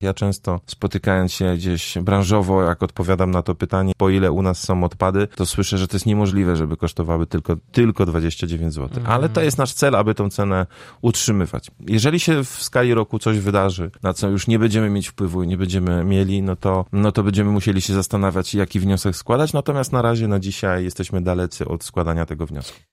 Ja często spotykając się gdzieś branżowo, jak odpowiadam na to pytanie, po ile u nas są odpady, to słyszę, że to jest niemożliwe, żeby kosztowały tylko, tylko 29 zł. Mhm. Ale to jest nasz cel, aby tą cenę utrzymywać. Jeżeli się w skali roku coś wydarzy, na co już nie będziemy mieć wpływu i nie będziemy mieli, no to, no to będziemy musieli się zastanawiać, jaki wniosek składać. Natomiast na razie, na dzisiaj jesteśmy dalecy od składania tego wniosku.